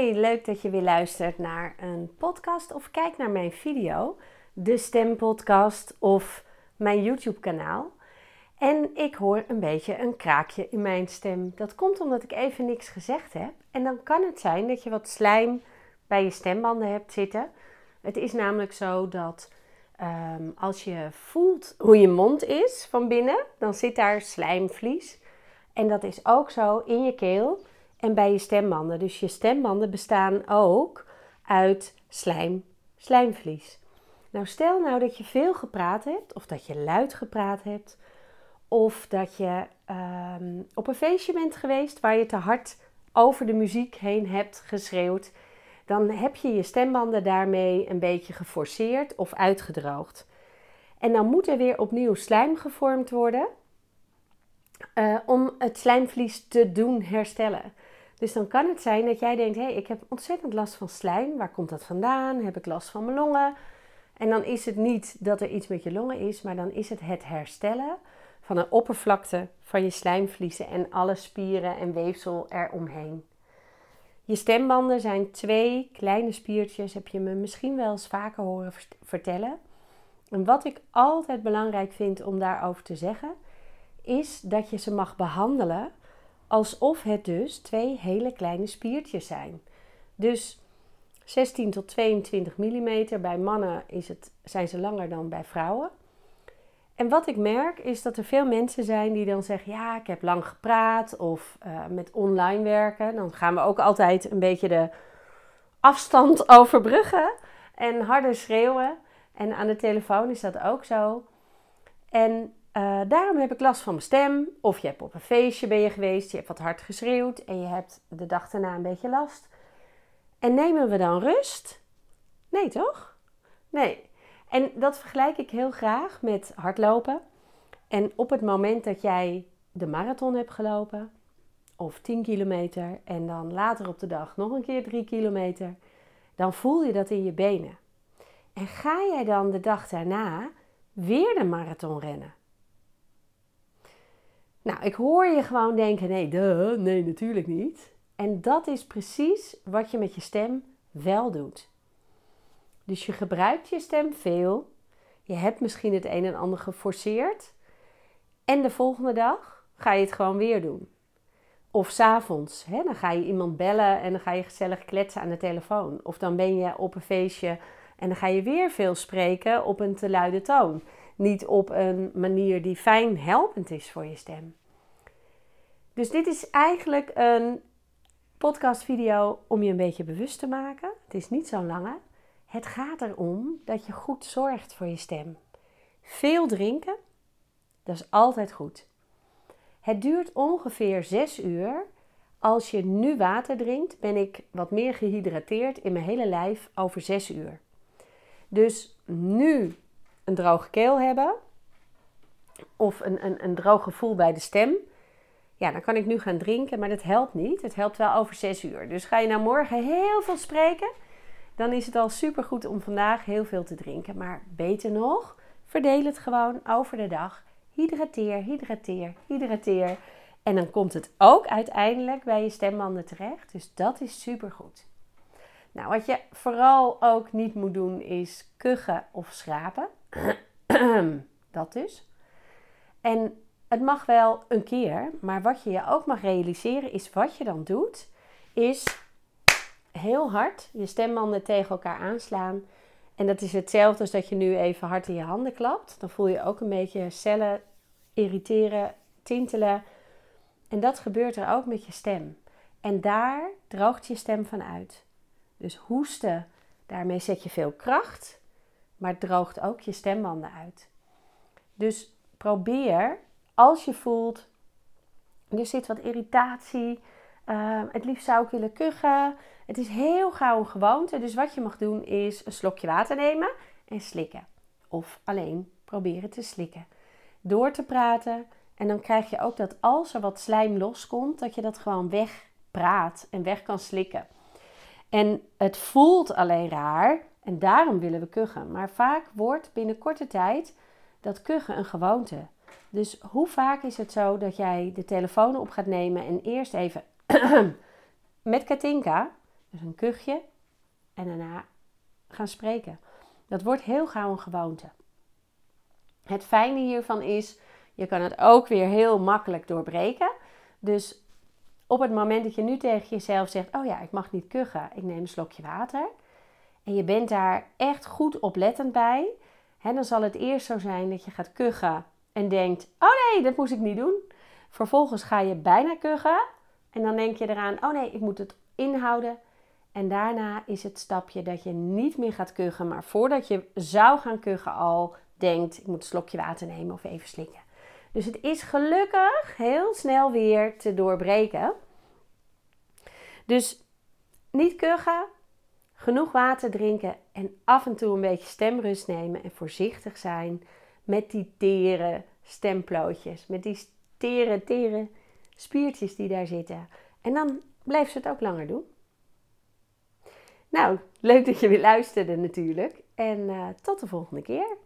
Leuk dat je weer luistert naar een podcast of kijkt naar mijn video, de Stempodcast of mijn YouTube-kanaal. En ik hoor een beetje een kraakje in mijn stem. Dat komt omdat ik even niks gezegd heb. En dan kan het zijn dat je wat slijm bij je stembanden hebt zitten. Het is namelijk zo dat ehm, als je voelt hoe je mond is van binnen, dan zit daar slijmvlies. En dat is ook zo in je keel en bij je stembanden. Dus je stembanden bestaan ook uit slijm, slijmvlies. Nou, stel nou dat je veel gepraat hebt, of dat je luid gepraat hebt, of dat je ehm, op een feestje bent geweest waar je te hard over de muziek heen hebt geschreeuwd, dan heb je je stembanden daarmee een beetje geforceerd of uitgedroogd. En dan moet er weer opnieuw slijm gevormd worden uh, om het slijmvlies te doen herstellen. Dus dan kan het zijn dat jij denkt: hé, hey, ik heb ontzettend last van slijm. Waar komt dat vandaan? Heb ik last van mijn longen? En dan is het niet dat er iets met je longen is, maar dan is het het herstellen van een oppervlakte van je slijmvliezen en alle spieren en weefsel eromheen. Je stembanden zijn twee kleine spiertjes, heb je me misschien wel eens vaker horen vertellen. En wat ik altijd belangrijk vind om daarover te zeggen, is dat je ze mag behandelen alsof het dus twee hele kleine spiertjes zijn. Dus 16 tot 22 mm. Bij mannen is het, zijn ze langer dan bij vrouwen. En wat ik merk is dat er veel mensen zijn die dan zeggen: Ja, ik heb lang gepraat. Of uh, met online werken. Dan gaan we ook altijd een beetje de afstand overbruggen. En harder schreeuwen. En aan de telefoon is dat ook zo. En uh, daarom heb ik last van mijn stem. Of je hebt op een feestje ben je geweest, je hebt wat hard geschreeuwd en je hebt de dag daarna een beetje last. En nemen we dan rust? Nee, toch? Nee. En dat vergelijk ik heel graag met hardlopen. En op het moment dat jij de marathon hebt gelopen, of 10 kilometer, en dan later op de dag nog een keer 3 kilometer, dan voel je dat in je benen. En ga jij dan de dag daarna weer de marathon rennen? Nou, ik hoor je gewoon denken: nee, duh, nee, natuurlijk niet. En dat is precies wat je met je stem wel doet. Dus je gebruikt je stem veel. Je hebt misschien het een en ander geforceerd. En de volgende dag ga je het gewoon weer doen. Of s'avonds, dan ga je iemand bellen en dan ga je gezellig kletsen aan de telefoon. Of dan ben je op een feestje en dan ga je weer veel spreken op een te luide toon niet op een manier die fijn helpend is voor je stem. Dus dit is eigenlijk een podcastvideo om je een beetje bewust te maken. Het is niet zo'n lange. Het gaat erom dat je goed zorgt voor je stem. Veel drinken, dat is altijd goed. Het duurt ongeveer 6 uur. Als je nu water drinkt, ben ik wat meer gehydrateerd in mijn hele lijf over 6 uur. Dus nu een droge keel hebben of een, een, een droog gevoel bij de stem, ja, dan kan ik nu gaan drinken, maar dat helpt niet. Het helpt wel over 6 uur. Dus ga je nou morgen heel veel spreken, dan is het al super goed om vandaag heel veel te drinken. Maar beter nog, verdeel het gewoon over de dag. Hydrateer, hydrateer, hydrateer. En dan komt het ook uiteindelijk bij je stembanden terecht. Dus dat is super goed. Nou, wat je vooral ook niet moet doen is kuchen of schrapen. dat dus. En het mag wel een keer, maar wat je je ook mag realiseren is wat je dan doet, is heel hard je stembanden tegen elkaar aanslaan. En dat is hetzelfde als dat je nu even hard in je handen klapt. Dan voel je ook een beetje cellen irriteren, tintelen. En dat gebeurt er ook met je stem. En daar droogt je stem van uit. Dus hoesten, daarmee zet je veel kracht, maar het droogt ook je stembanden uit. Dus probeer, als je voelt, er zit wat irritatie, uh, het liefst zou ik willen kuchen. Het is heel gauw een gewoonte, dus wat je mag doen is een slokje water nemen en slikken. Of alleen proberen te slikken. Door te praten en dan krijg je ook dat als er wat slijm loskomt, dat je dat gewoon wegpraat en weg kan slikken. En het voelt alleen raar en daarom willen we kuchen. Maar vaak wordt binnen korte tijd dat kuchen een gewoonte. Dus hoe vaak is het zo dat jij de telefoon op gaat nemen en eerst even met Katinka Dus een kuchje en daarna gaan spreken. Dat wordt heel gauw een gewoonte. Het fijne hiervan is, je kan het ook weer heel makkelijk doorbreken. Dus op het moment dat je nu tegen jezelf zegt: Oh ja, ik mag niet kuchen, ik neem een slokje water. En je bent daar echt goed oplettend bij. Hè, dan zal het eerst zo zijn dat je gaat kuchen en denkt: Oh nee, dat moest ik niet doen. Vervolgens ga je bijna kuchen en dan denk je eraan: Oh nee, ik moet het inhouden. En daarna is het stapje dat je niet meer gaat kuchen, maar voordat je zou gaan kuchen al denkt: Ik moet een slokje water nemen of even slikken. Dus het is gelukkig heel snel weer te doorbreken. Dus niet kuchen, genoeg water drinken en af en toe een beetje stemrust nemen en voorzichtig zijn met die tere stemplootjes, met die tere, tere spiertjes die daar zitten. En dan blijft ze het ook langer doen. Nou, leuk dat je weer luisterde natuurlijk. En uh, tot de volgende keer.